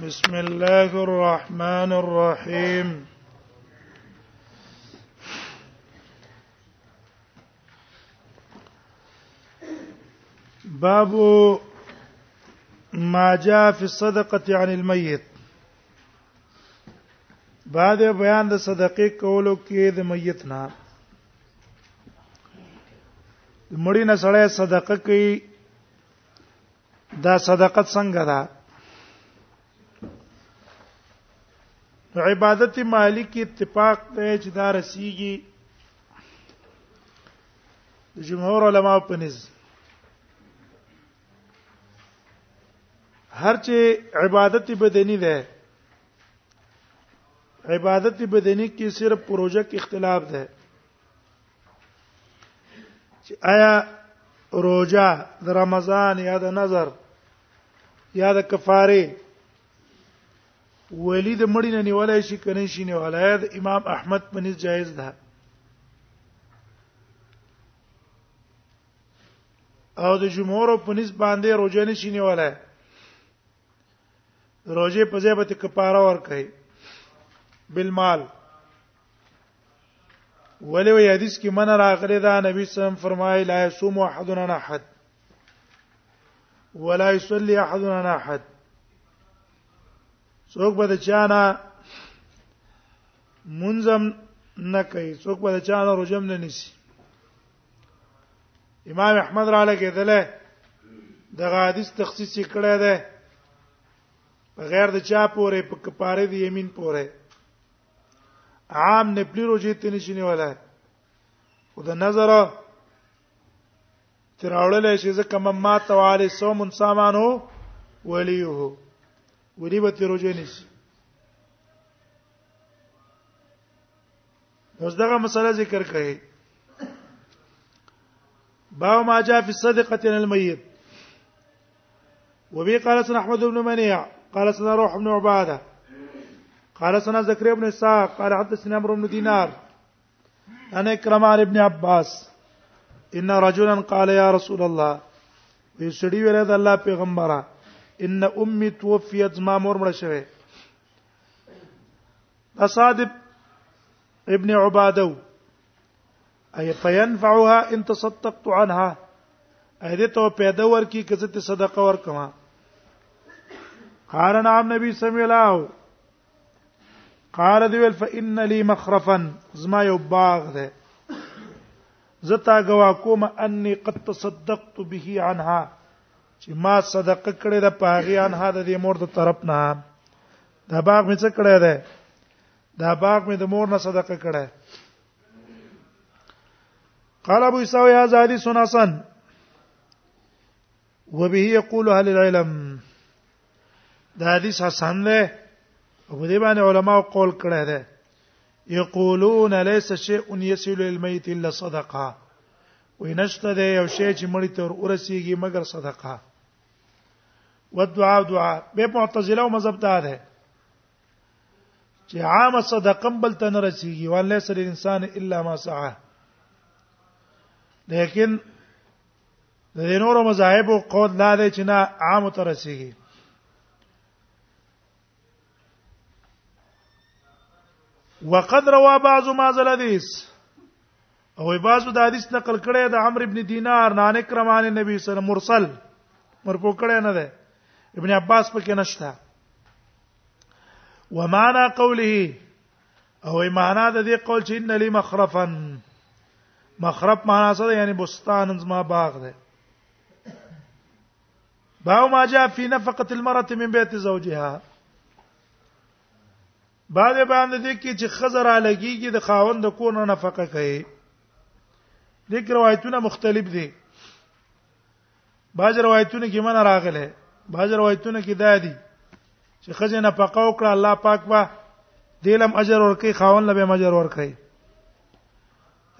بسم الله الرحمن الرحيم باب ما جاء في الصدقه عن الميت بعد بیان د صدقې کولو کې د میت نه مړی نه سړی صدقه کوي دا صدقه څنګه ده عبادت مالک اتفاق دی چې دا رسیږي د جمهور علما په نزد هر چې عبادت بدني ده عبادت بدني کې صرف پروژه کې اختلاف ده چې آیا روزه د رمضان یا د نظر یا د کفاره ولی د مړی نه نیولای شي کنه شي نه ولای د امام احمد په نس جایز ده او د جمهور په نس باندې روزه نشي نیولای روزه په ځای به کفاره ور کوي بالمال ولې وی حدیث کې من راغلی دا نبی سم فرمایي لا يصوم احد عن احد ولا يصلي احد عن احد څوک به چانا منظم نه کوي څوک به چانا روزم نه نیسي امام احمد را لګیدله د حدیث تخصیص کړی دی بغیر د چا پورې په کفاره دی یمین پورې عام نه پلی روزه ته نشي نیولای او د نظر تر اورل شي ځکه مما تعالی صوم سامانو ولیه ولی به تر روزه نشي اوس دغه مسله ذکر کړي باو ما جاء فی الصدقه عن المیت وبي قال سن احمد بن منيع قال سن روح بن عباده قال سن زكريا بن اسحاق قال حدثنا امر بن دينار انا اكرم علي ابن عباس ان رجلا قال يا رسول الله یو سړي د الله پیغمبره ان امي توفيت ما مور مړ شوه اصادب ابن عباده اي فينفعها ان تصدقت عنها اې دې ته پیدا ورکی کزه ته صدقه ورکما قال نعم نبی سمع الله قال دی ول فإن لي مخرفا زما یو باغ ده زتا غوا کوم اني قد تصدقت به عنها چې ما صدقه کړې ده پاغي عنها د دې مور د طرف نه دا باغ مې څه کړې ده دا باغ مې د مور نه صدقه کړې قال ابو اسحاق هذا حديث حسن وبه يقول اهل العلم دا حدیث حسن ده او په دې باندې علما قول کړی ده یقولون ليس شيء يسيل الميت الا صدقه وینشته ده یو شی چې مړی تر ورسیږي مګر صدقه ودعاء دعاء به معتزله او مذهب ده چې عامه صدقه بل ته نه رسیږي وان ليس للانسان الا ما سعى لیکن د نور مذاهب او قول لا دی چې نه عام ته رسیږي وقد روى بعض ما زلديس او بعضو د حدیث نقل کړي د عمرو ابن دینار نه ان کرمان نبی صلی الله علیه وسلم مرسل مرفوع کړي نه ده ابن عباس پکې نشته ومعنا قوله او معنا د دې قول چې ان لي مخرفا مخرف معنا څه ده یعنی بستان زما باغ ده باو ما جاء في نفقه المراه من بيت زوجها بعد باندې د کې چې خزر علاګيږي د خاوند د کو نه نفقه کوي د روایتونه مختلف دي باج روایتونه کې من راغله باج روایتونه کې دا دي چې خزه نه پقا وکړه الله پاک با دلم اجر ورکي خاون له به اجر ورکي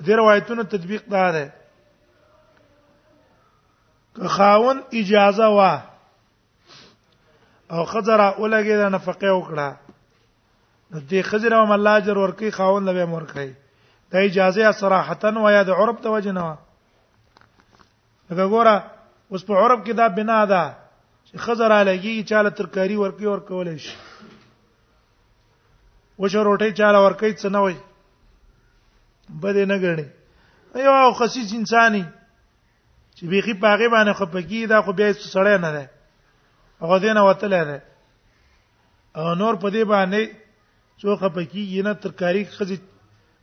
د روایتونو تطبیق دا ده که خاون اجازه وا او خزرا اولګي دا نفقه وکړه نو دې خزرا هم الله اجر ورکي خاون لوي مور کوي د اجازه صراحتا و یا د عرب ته وجنه وا دا ګوره اوس په عرب کې دا بنا ده چې خزر علیږي چاله ترکاری ورکی ورکول شي وشه روټي چاله ورکی څه نه وای بده نه غړي یو خصیص انساني چې بیخي پاغه باندې خپګی دا خو بیا سړی نه ده هغه دینه وتل ده او نور په دې باندې څو خپکی یې نه ترکاری خزي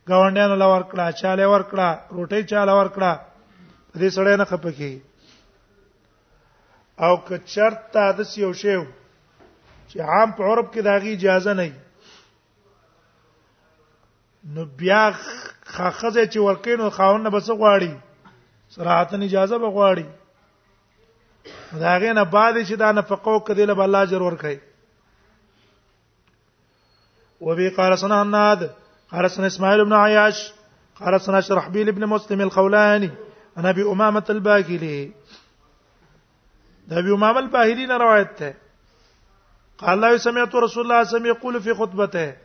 گاونډیانو لور کړه چاله ور کړه روټي چاله ور کړه په دې سړی نه خپکی او که چرته د یو شی چې عام په عرب کې داغي اجازه نه نو بیا خخزه چې ورکینو خاون نه بس غواړي صراحتن اجازه به غواړي دا غې نه بعد چې دا نفقه وکړي له الله اجر ورکړي وبي قال سنه الناد قال سنه اسماعيل بن عياش قال سنه شرحبيل بن مسلم الخولاني انا بامامه الباكلي د ابي امام الباهلي نه روایت ده قال لا سمعت رسول الله صلی الله یقول فی خطبته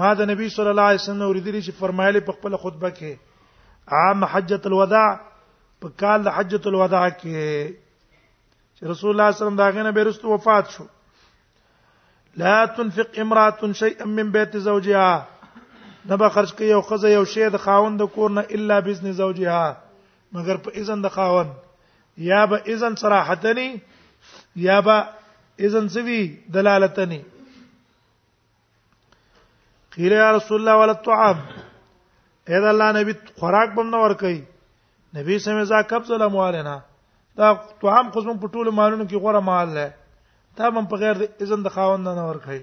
ما د نبی صلی الله علیه وسلم اوریدلی چې فرمایلی په خپل خطبه کې عام حجۃ الوداع په کال د حجۃ الوداع کې چې رسول الله صلی الله علیه وسلم داغه نه بیرست وفات شو لا تنفق امراه شيئا من بيت زوجها نه به خرج کوي او خزه یو شی د خاوند کور نه الا باذن زوجها مګر په اذن د خاون یا به اذن صراحتنی یا به اذن سوی دلالتنی قیل یا رسول الله ولا الطعام اې دا الله نبی خوراک بم نه ور کوي نبی سم ځا کب ظلم والنا دا طعام خو زمون په ټولو مالونو کې غوړه مال ده تا بم په غیر د اذن د خاوند نه ور کوي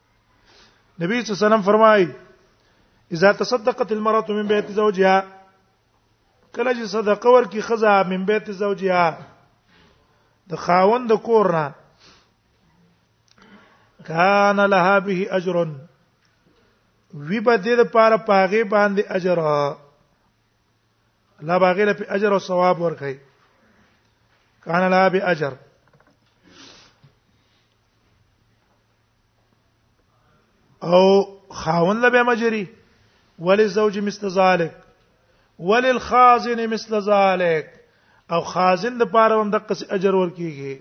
نبی صلی الله علیه وسلم فرمایي اذا تصدقت المرأة من بيت زوجها کله چې صدقه ورکړي خزه من بيت زوجها د خاوند د کور نه کان لها به اجر وی په دې لپاره پاغه باندې اجر لا باغې له اجر او ثواب ورکړي کان لها به اجر او خاون له به مجری وللزوج مثل ذلك وللخازن مثل ذلك او خازن د پاره هم د قص اجر ورکیږي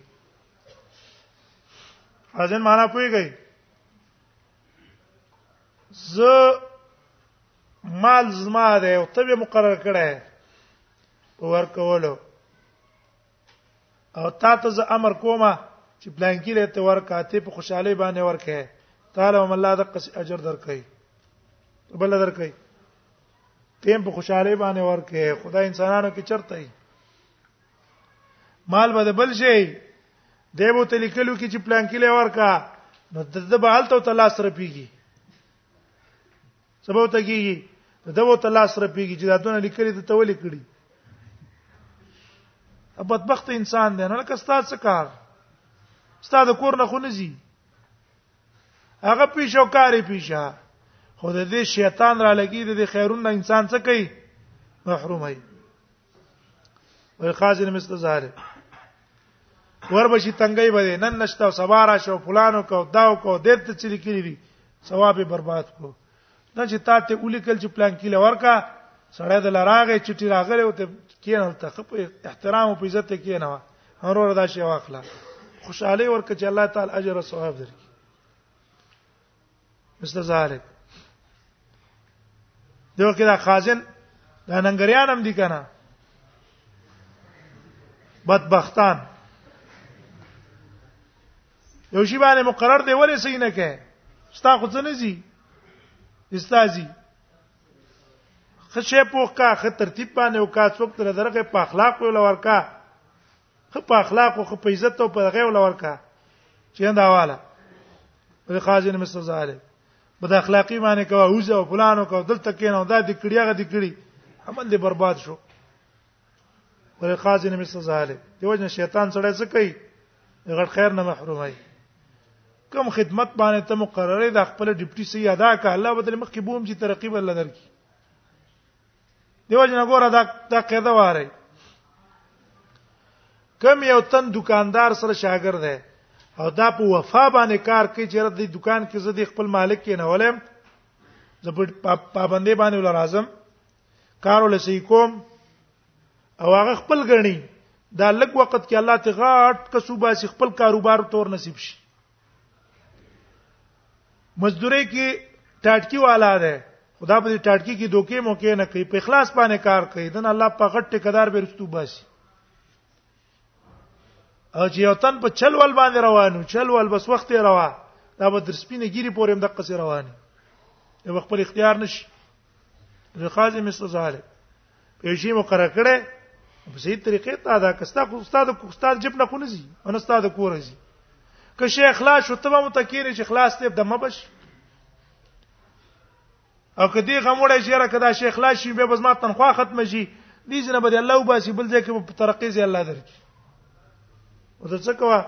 خازن معنا پويږي ز مال زما ده او ته به مقرر کړه ورکولو او تا ته زه امر کوم چې پلان کې لته ورکا ته په خوشاله باندې ورکه تعالی هم الله د قص اجر درکړي بل درکړي تیم په خوشاله باندې ورکه خدای انسانانو کې چرته ای مال به بل شي دیو ته لیکلو کې چې پلان کې لور کا نو د دې به حالت او تلاش رپیږي سبب ته کیږي دا وو تعالی سره پیږي چې دا دونه لیکلي ته تولې کړي بدبخت انسان دی نه لکه ستاسو څه کار ستاسو کور نه خونځي هغه پیشو کاری پیشه خو د دې شیطان را لګي د خیرون انسان څه کوي محروم هي وي خازن مثل ظاهر ور بشي تنګي بده نن نشته سبا را شو فلانو کو داو کو دې ته چې لیکلي دي ثواب برباد کو نه چې تا ته ولیکل چې پلان کې لورکا سړی د لراغه چټي راغله او ته کینل ته خپل احترام او عزت کینه هرور دا شی واخله خوشاله ورکه چې الله تعالی اجر او ثواب درکړي مثل ذالک دیو کې دا خازن دا ننګریان هم دي کنه بدبختان یو شی باندې مقرر دی ولې صحیح نه کې ستا خو څه نه زی استاذي خشه پوخ کا خ ترتیب باندې او کا څوک تر درغه په اخلاق ولا ورکا خو په اخلاق او په عزت او په غیو لور کا چې دا والا د قاضي نه مستو زاله بد اخلاقی باندې کوه اوزه او فلانو کو دلته کینو دا د کړي هغه د کړي عمل دې برباد شو ولې قاضي نه مستو زاله دیو جن شیطان سره څه کوي غړ خیر نه محرومای کم خدمت باندې ته مقرره د خپل ډیپټي سي ادا کا الله بدل مخ کې بوم چې ترقی بل درکې دیو جن ګوره دا دا قاعده واره کم یو تن دکاندار سره شاګرد دی او دا په وفا باندې کار کوي چې رد دکان کې زه د خپل مالک کې نه ولم زه په پابندې باندې ول راځم کار ول سې کوم او هغه خپل غني دا لږ وخت کې الله ته غاټ کسوبه سي خپل کاروبار تور نصیب شي مزدوري کې ټاټکی والا ده خدا په دې ټاټکی کې دوکې موکې نه کوي په اخلاص باندې کار کوي دن الله په غټ ټکدار به رستو باسي او چې یو تن په چلول باندې روانو چلول بس وخت روا دا به در سپینه ګيري پورې هم دقه سي رواني یو خپل اختیار نشي رخازه مستزاله یو شی مقرر کړي په صحیح طریقې ته ادا کستا خو استاد کو استاد جب نه خونځي ان استاد کو راځي که شی اخلاص شو تبه متکیر چې اخلاص ته د مبش او کدی غموړې چې را کدا شیخ لا شي به بزما تنخواه ختم شي دې جن به الله وباسي بل ځکه په ترقې زی الله درکې او څه کوه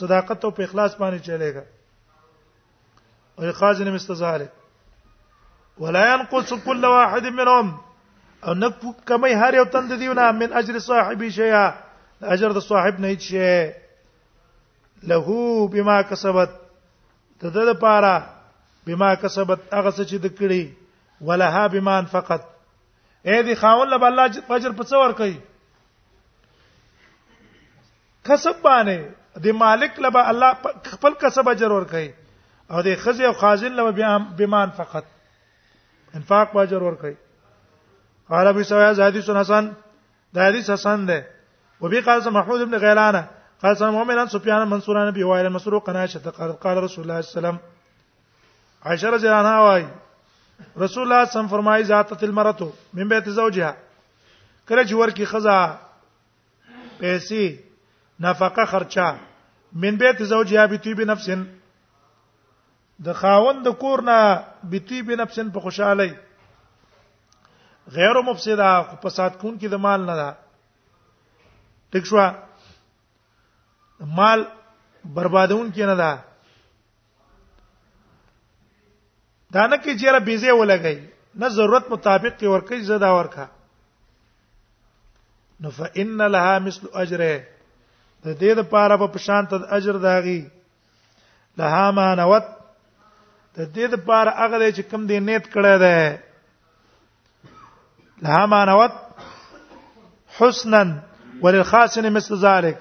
صداقت او په اخلاص باندې چلےګا او قاضي مثل ذلك ولا ينقص كل واحد منهم او نه کمه هر یو تند دیونه من اجر صاحب شيئا اجر د صاحب نه هیڅ له بما کسبت د د لپاره بما کسبت هغه څه چې د کړی ولها بما فقط اې دي خاون له الله اجر په څور کوي کسب باندې د مالک لبا الله خپل کسب اجر ور کوي او د خزي او خازن لبا بیا بمان فقط انفاق په اجر ور کوي قال ابو سعيد حديث حسن دا حدیث حسن ده وبي قال سمع محمود بن غيلان قال سمع مؤمن عن سفيان منصور عن ابي وائل مسروق عن عائشه قال قال رسول الله صلى الله عليه وسلم عائشه رضي الله عنها وايي رسول الله صم فرمایي ذات المرته من بیت زوجها کله چې ورکی خزا پیسې نفقه خرچه من بیت زوجها بطیب نفس د خاوند د کور نه بطیب نفس په خوشاله غیر مفسده خو فساد کون کې د مال نه ده ټیک شو مال بربادون کې نه ده دا نه کې چیرې بيزه ولګي نه ضرورت مطابق کې ورکې زدا ورکا نو فإن لها مثل اجره د دې د پاره په شان ته اجر داغي لها ما نوت د دې د پاره هغه چې کم دې نیت کړی دی لها ما نوت حسنا وللخاسن مثل ذلك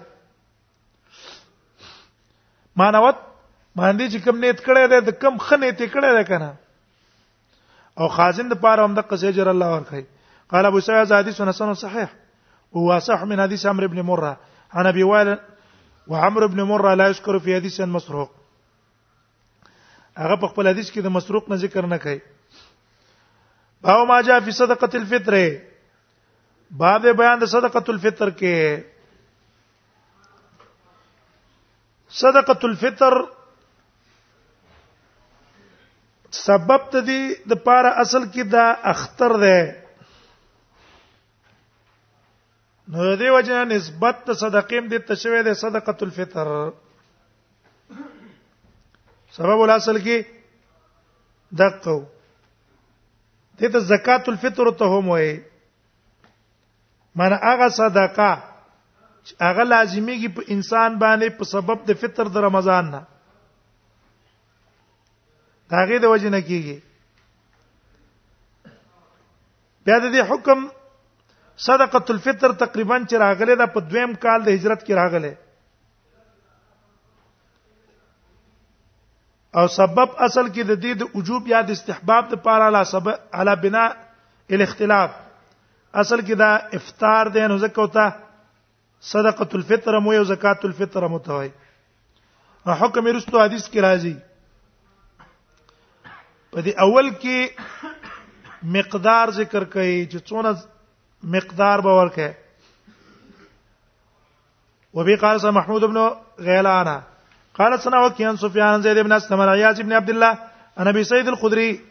مانوت باندې چې کم نیت کړی دی د کم خنه ته کړی دی کنه او خازن د پاره هم د قصې جر الله ورکړي قال ابو سعيد حديث حسن صحيح وهو صح من حديث عمرو بن مره عن ابي وائل وعمرو بن مره لا يذكر في حديث مسروق هغه په خپل حدیث کې د مسروق نه ذکر نه کوي باو ما جاء في صدقه الفطر باب بیان د صدقه الفطر کې صدقه الفطر سبب ته دی د پاره اصل کې دا اختر ده نو دې وجه نسبت ته صدقې دې تشوي ده صدقه الفطر سبب الاصل کې دقو دې ته زکات الفطر ته هم وایي من هغه صدقه چې هغه لازمیږي په انسان باندې په سبب د فطر د رمضان نه دا غي د وجه نه کیږي بیا د دې حکم صدقه الفطر تقریبا چې راغله د په دویم کال د هجرت کې راغله او سبب اصل کې د دې د وجوب یا د استحباب د پاره علا سبب علا بنا الاختلاف اصل کې دا افطار دی نو زکه وتا صدقه الفطر مو یو زکات الفطر مو ته وای نو حکم رستو حدیث کې راځي په دې اول کې مقدار ذکر کړي چې څونه مقدار به ورکه وبي قال سمع محمود بن غيلان قال سنا وكيان سفيان زيد بن اسلم عياض بن عبد الله انا ابي سعيد الخدري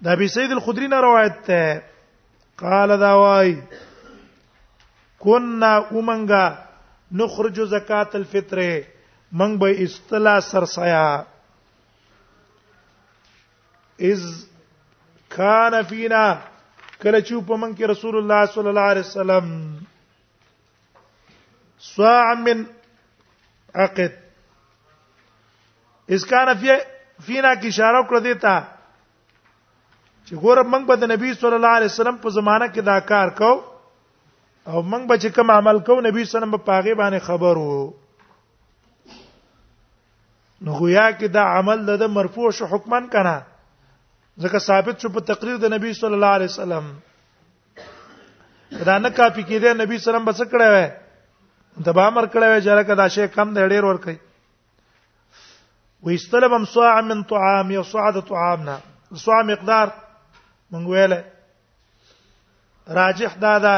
دا ابي سعيد الخدري نه روایت ده قال دا واي كنا اومنګا نخرج زکات الفطر من به استلا سرسیا اذ کان فینا کله چې په من کې رسول الله صلی الله علیه وسلم صاع من عقد اذ کان فی فینا کی اشاره کړ دیتا چې ګور موږ به د نبی صلی الله علیه وسلم په زمانہ کې دا کار کو او موږ به چې کوم عمل کو نبی صلی الله علیه وسلم په هغه باندې خبر وو نو گویا کې دا عمل د مرفوع شو حکمن کنه ځکه ثابت شو په تقریر د نبی صلی الله علیه وسلم دا نه کافی کېده نبی صلی الله علیه وسلم بس کړه وای د با امر کړه وای چې لکه دا شی کم دی ډیر ور کوي ويستلبم صاع من طعام يا صاع د طعامنا صاع مقدار من ویله راجح دا ده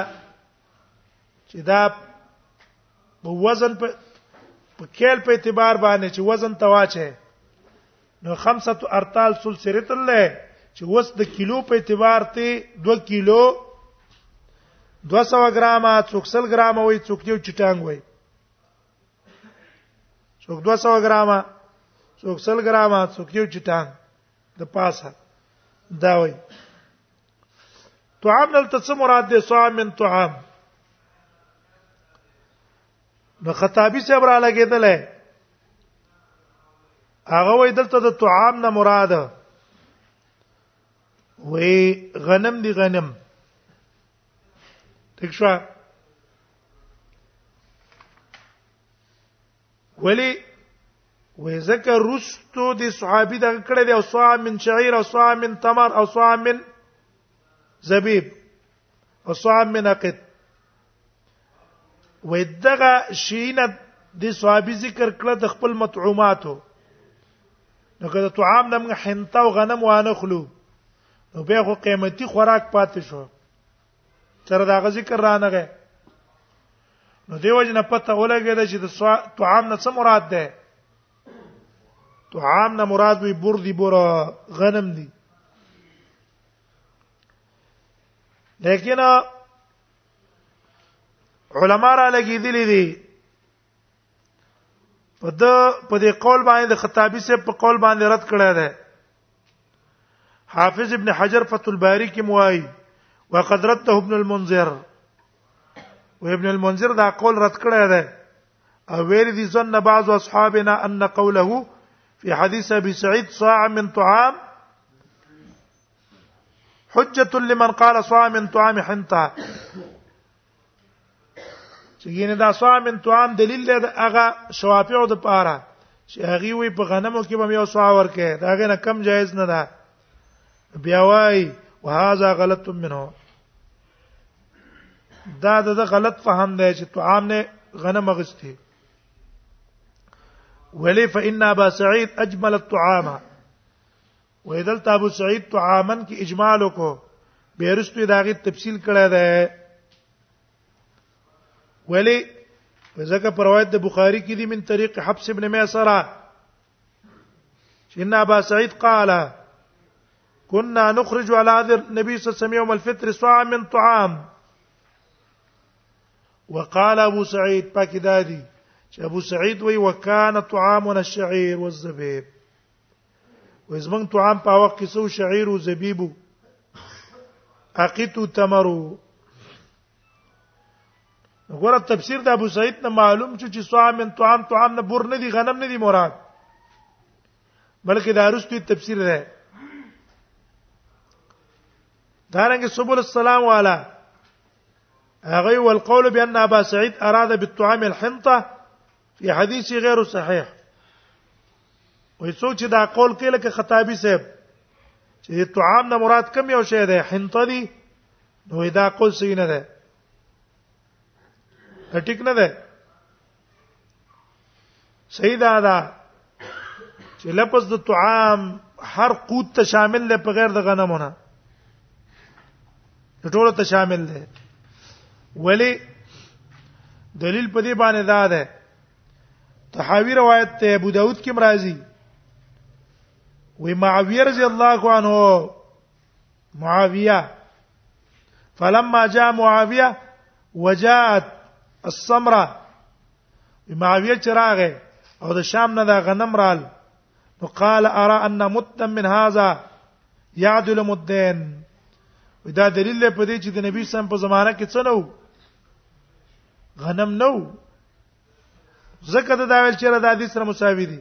چې دا په وزن په په کېل په اعتبار باندې چې وزن تواچه نو خمسه ارتال سلسله له چې وس د کیلو په اعتبار ته 2 کیلو 200 ګرام 300 ګرام وي څوک یو چټانګ وي څوک 200 ګرام څوک 100 ګرام څوک یو چټانګ د پاسه دا وي طعام دلته څه مراد دی صاع من طعام نو خطابی صاحب را لګیدل هغه وای دلته د طعام نه مراد وی غنم دی غنم ٹھیک شو ولی وې ذکر رستو د صحابي دغه کړه دی او صا من شعير او صا من تمر او صا من زبيب او صا من عقد وې دغه شینه د صحابي ذکر کړه د خپل مطعوماتو نو کله طعام نمغه حنطه او غنم وانه خلو نو به خو قیمتي خوراک پاتې شو تر دا ذکر را نه غه نو دیو جن پته ولګی دا چې د طعام نه څه مراد ده طعام نه مراد وی بور دی بور غنم دی لیکن علما را لګی دي دي په د په دې قول باندې د خطابي سره په قول باندې رد کړی دی حافظ ابن حجر فتح الباری کې موایي وقد رده ابن المنذر و ابن المنذر دا قول رد کړی دی او ویل دي ظن بعض اصحابنا ان قوله في حديث ابي سعيد صاع من طعام حجة لمن قال صاع من طعام حنطه چې ګینه دا صامن توام دلیل دی هغه شوافیو د پاره چې هغه وی په غنمو کې به یو سوا ورکه دا هغه نه کم جایز نه ده بیا وای وهذا غلط منه دا د غلط فهم دی چې توام نه غنم غسته ولي فإن أبا سعيد أجمل الطعام وې دلته ابو سعید طعامن کې اجمال وکړو بیرستو داغه تفصیل کړی دی ولی ځکه پر روایت د بخاری کې دی من طریق حبس ابن میسره ان ابا سعید قال كنا نخرج على عهد النبي صلى الله عليه وسلم يوم الفطر صاع من طعام وقال ابو سعيد باكدادي ابو سعيد وي وكان طعامنا الشعير والزبيب وې زمنګ طعام په وخت کې سو شعير او زبيب عقيت تمر غره تفسیر د ابو سعید نه معلوم شو چې صاع من طعام طعام نه بور نه دی غنم نه دی مراد بلکې دا رستوی تفسیر ده دارنګ سبول السلام والا هغه والقول بان ابا سعيد اراد بالطعام الحنطه فی حدیث غیر صحیح وای څوک چې دا قول کوي لکه خطابی صاحب چې طعام نه مراد کم یو شی دی حنطه دی نو دا قول صحیح نه دی ټیک نه دی صحیح دا ده چې لفظ د طعام هر قوت ته شامل دی په غیر د غنمونه ټول ته شامل دی ولی دلیل په دې باندې دا ده تحاوی روایت ته ابو داود کې مرাজি وی معاویه رضی الله عنه معاویه فلما جاء معاویه وجاءت السمره معاویه چراغه او د شام نه دا غنم رال نو قال ارى ان مت من هذا يعدل مدين دا دلیل په دې چې د نبی سم په زمانہ کې څه نو غنم نو زکه دا ویل چې دا حدیث سره مساوي دي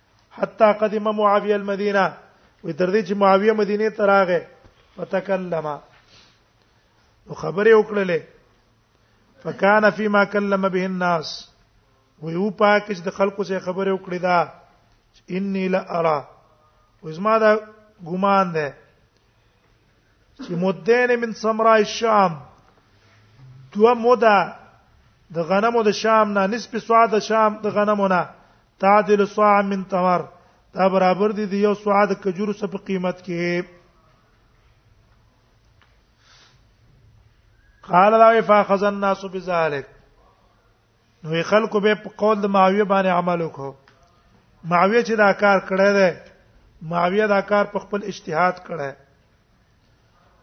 حتا قدم معاويه المدينه وي تر دې چې معاويه مدینه ته راغی فتکلم نو خبرې وکړلې فکان فيما كلم به الناس وي او پاک چې د خلکو سره خبرې وکړې دا اني لا ارى وزما دا ګمان ده چې مدین من سمراء الشام دو مودا د غنمو د شام نه نسب سواد شام د غنمو نه تعدل صاع من تمر دا برابر دي د یو صاع د کجورو څخه په قیمت کې قال لا فاخذ الناس بذلك نو خلکو به په قول د معاویه باندې عمل وکړو معاویه چې دا کار کړی دی معاویه دا کار په خپل اجتهاد کړی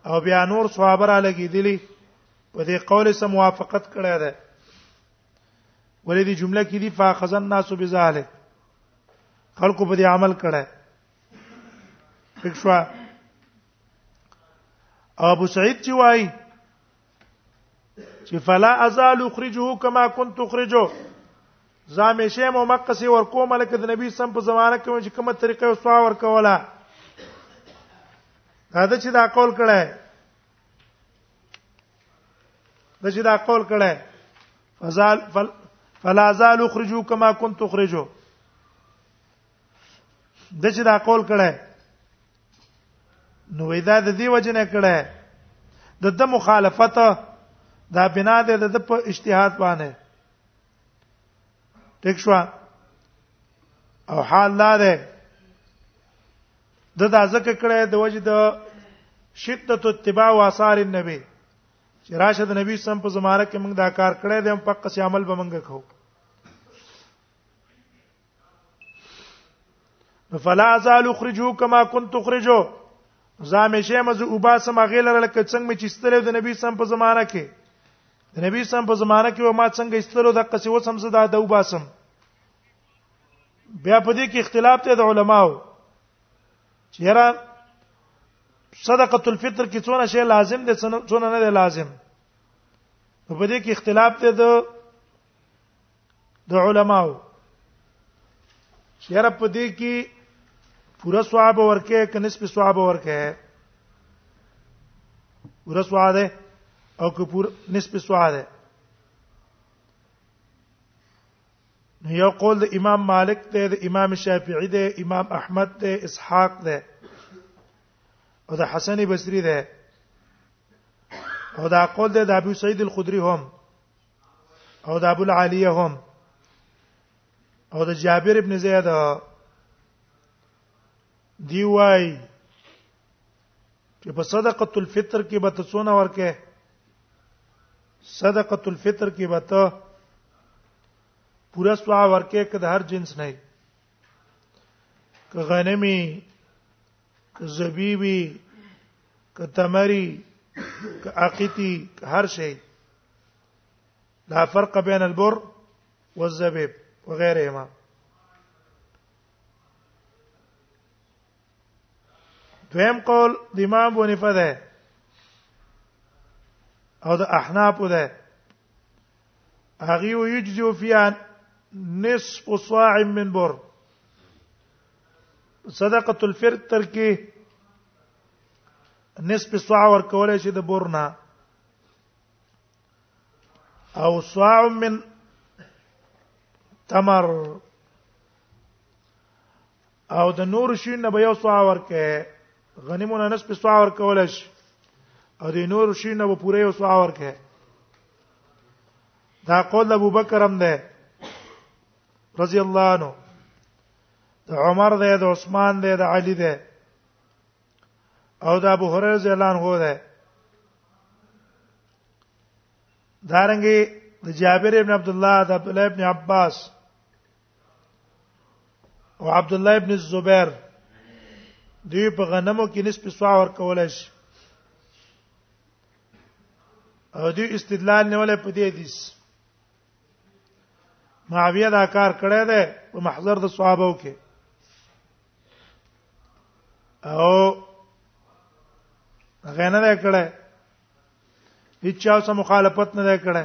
او بیا نور صحابه را لګیدلی په دې قول سم موافقت کړی دی ولې دې جمله کې دي فاخذ الناس بذلک خلکو په دې عمل کړه فکشوا ابو سعید چې وای چې فلا ازال اخرجه کما كنت اخرجه زامه شه مو مکه سي ور کوم لکه د نبی سم په زمانه کې چې کومه طریقه وسوا ور کوله دا چې دا قول کړه د چې دا قول کړه فزال فل فلا زال اخرجو کما كنت تخرجو د چې دا قول کړه نو دا د دې وجه نه کړه د د مخالفت دا بنا ده د په اجتهاد باندې ټیک شو او حال لا ده د دا ځکه کړه د وجه د شدت اتباع او آثار النبي چې راشه د نبی سم په زماره کې موږ دا کار کړی دی په قصې عمل به موږ کوو فلا زال اخرجو کما كنت اخرجو زامه شه مز او با سم غیل لکه څنګه مې چې ستلو د نبی سم په زمانہ کې د نبی سم په زمانہ کې ما څنګه ستلو د قصې وسم زدا د او با سم بیا په دې کې اختلاف ته د علماو چیرې صدقه الفطر کې څونه شی لازم دي څونه نه دي لازم په دې کې اختلاف ته د د علماو چیرې په دې کې پورا ثواب ورکه ک نسب ثواب ورکه پورا ثواب ده او که پورا نسب ثواب ده یو قول د امام مالک ته د امام شافعي ته امام احمد ته اسحاق ته او د حسن بصري ته او دا قول د ابو سعید الخدری هم او د ابو العالیه هم او د جابر ابن زید دی وای چې په صدقه الفطر کې به تاسو نه ورکه صدقه الفطر کې به ته پورا سوا ورکه کده هر جنس نه که غنمي که زبيبي که تمري که عقيتي هر شي لا فرق بين البر والزبيب وغيرهما دویم قول د امام بونیفه ده او د احناف ده هغه یجزو فیها نصف صاع من بر صدقه الفر تر کې نصف صاع ور کولای شي د برنا او صاع من تمر او د نور شي نه به یو سوا ورکه غنیمونه نس په سوا ورکول شي او د نور شي نه به پوره یو سوا ورکه دا قول ابو بکر هم ده رضی الله عنه د عمر ده د عثمان ده د علی ده او د ابو هريره رضی الله عنه ده دارنګي د جابر ابن عبد الله د عبد الله ابن عباس او عبد الله ابن الزبير دی په غنمو کې نصف سوا ور کولای شي او دی استدلال نیولې په دې حدیث معاویه دا کار کړی دی په محضر د صحابه کې او غنه نه کړه هیڅ چا سره مخالفت نه کړه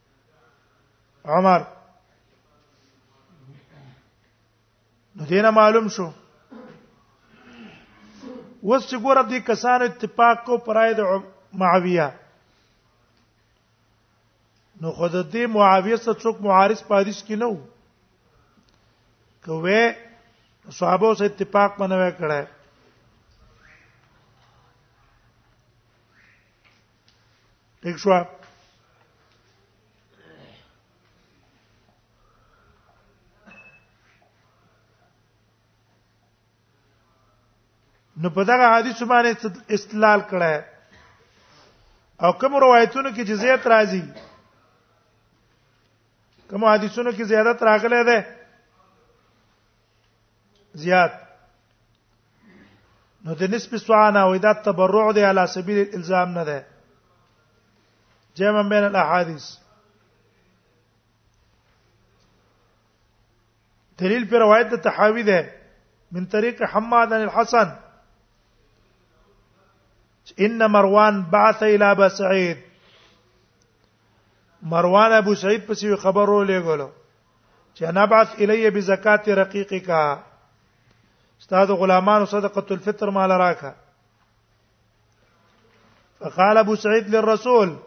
عمر نو دینه معلوم شو وس چې ګور دې کسان اتفاق کو پرای د معاویه نو خود دې معاویه سره څوک معارض پادیش کې نه وو کوي صحابه سره اتفاق منوي کړه ٹھیک شو نو په دغه حدیث باندې استدلال کړه او کوم روایتونو کې چې زیات راځي کوم حدیثونو کې زیادت راغلی دی زیات نو د نسب سعانه او دا تبرع دی علی سبیل الالزام نه ده جمع بین الاحاديث دلیل پر روایت د تحاوی ده من طریق حماد عن الحسن ان مروان بعث الى ابو سعيد مروان ابو سعيد پسې خبرو لګولو چې انا بعث إلي بزكاة رقيقك استاذ غلامان صدقه الفطر مال راکا فقال ابو سعيد للرسول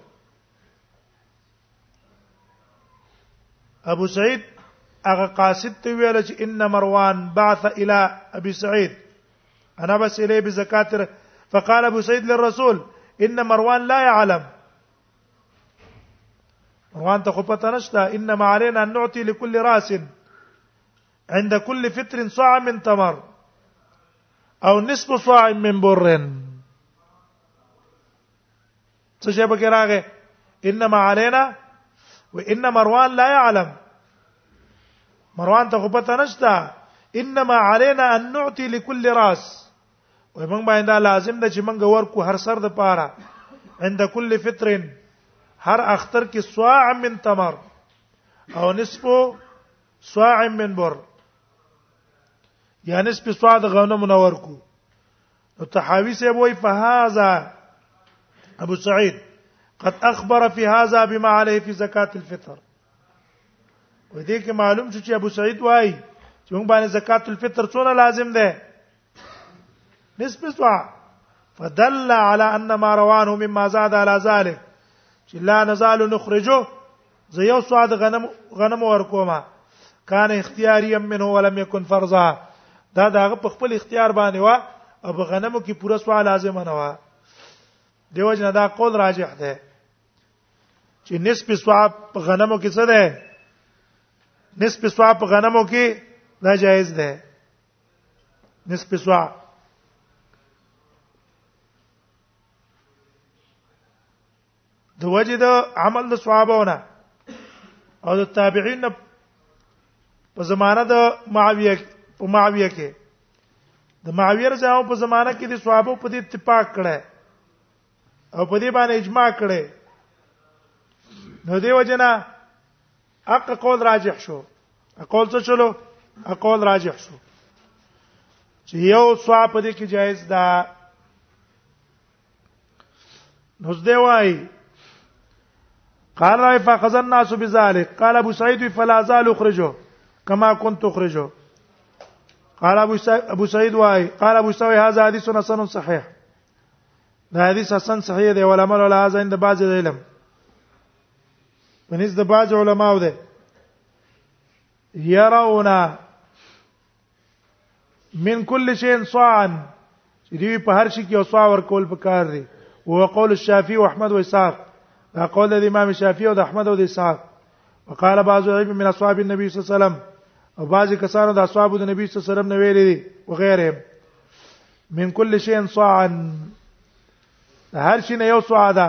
ابو سعید هغه قاصد ته ویل چې ان مروان بعث الى ابي سعيد انا بس اليه بزكاه فقال ابو سعيد للرسول ان مروان لا يعلم مروان ته خو پته نشته انما علينا ان نعطي لكل راس عند كل فطر صاع من تمر او نصف صاع من بر څه شی به انما علينا و ان مروان لا يعلم مروان ته خو پته انما علينا ان نعطي لكل راس وای موږ باندې دا لازم ده چې موږ ورکو هر سر د پاره عند كل فطر هر اختر کې صاع من تمر او نصفو صاع من بر یا نصف صاع د غنم منور کو نو تحاوی سے وای فهذا ابو سعید قد اخبر في هذا بما عليه في زکات الفطر و دې کې معلوم شو چې ابو سعید وای چې موږ باندې زکات الفطر څونه لازم ده نصف سوا فدل على ان ما روانه مما زاد على ذلك چې لا نزال نخرجه زه یو سواد غنم غنم ورکوما کان اختیاری منه ولم یکن فرضا دا داغه په خپل اختیار باندې وا او په غنمو کې پوره سوال لازم نه وا دیو جن دا قول راجح ده چې نسب سواب په غنمو کې څه ده نسب سواب په غنمو کې ناجایز ده نصف سوا د وجه د عمل د صحابهونه او د تابعین په زمانه د معاویه په معاویه کې د معاویه رضی الله په زمانه کې د صحابه په دې اتفاق کړه او په دې باندې اجماع کړه نو دی وجنا حق قول راجح شو قول څه چلو قول راجح شو چې یو سوا په دې کې جایز ده نو زده وای قال راي فخذ الناس بذلك قال ابو سعيد فلا زال اخرجه كما كنت اخرجه قال ابو ابو سعيد واي قال ابو سعيد هذا حديث حسن صحيح دا حدیث حسن صحیح دی علماء ولا هذا عند بعض العلم په نس د باج علماو ده يرونا من كل شيء صاعا چې دوی په هر شي کې اوسوا ور کول پکار دي او قول الشافعي او احمد او اسحاق دا قول د امام شافعي او د احمد او د اسحاق وقال بعض العلم من اصحاب النبي صلى الله عليه وسلم او بعض کسانو د اصحاب د نبی صلی الله علیه وسلم نه ویلي دي او غیره من كل شيء صاعا هر شي نه یو صاع ده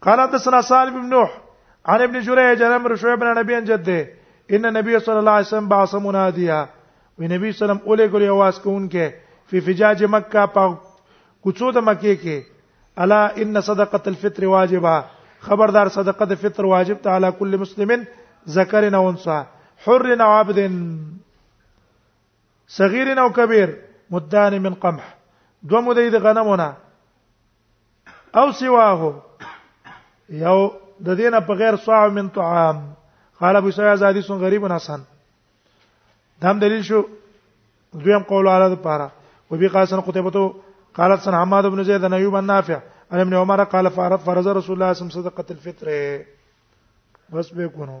قال حدثنا سالم بن نوح عن ابن جريج عن عمرو شعيب بن نبي جده ان النبي صلى الله عليه وسلم بعث مناديا وی نبی صلی الله علیه وسلم اوله ګری आवाज کوونکې فی فجاج مکه په کوڅو د مکه کې الا ان صدقه الفطر واجبه خبردار صدقه د فطر واجب ته علی کل مسلم ذکر او انثى حر او عبد صغیر او کبیر مدان من قمح دو مدې د غنمونه او سواه یو د دینه په غیر صاع من طعام قال ابو سعید زادی سن غریب حسن دام دلیل شو دویم قول علی د پاره وبي قاسن قتيبته قال سن حماد بن زيد بن ايوب النافع عن ابن عمر قال فرض فرض رسول الله صلى الله عليه وسلم صدقه الفطر بس به کو نو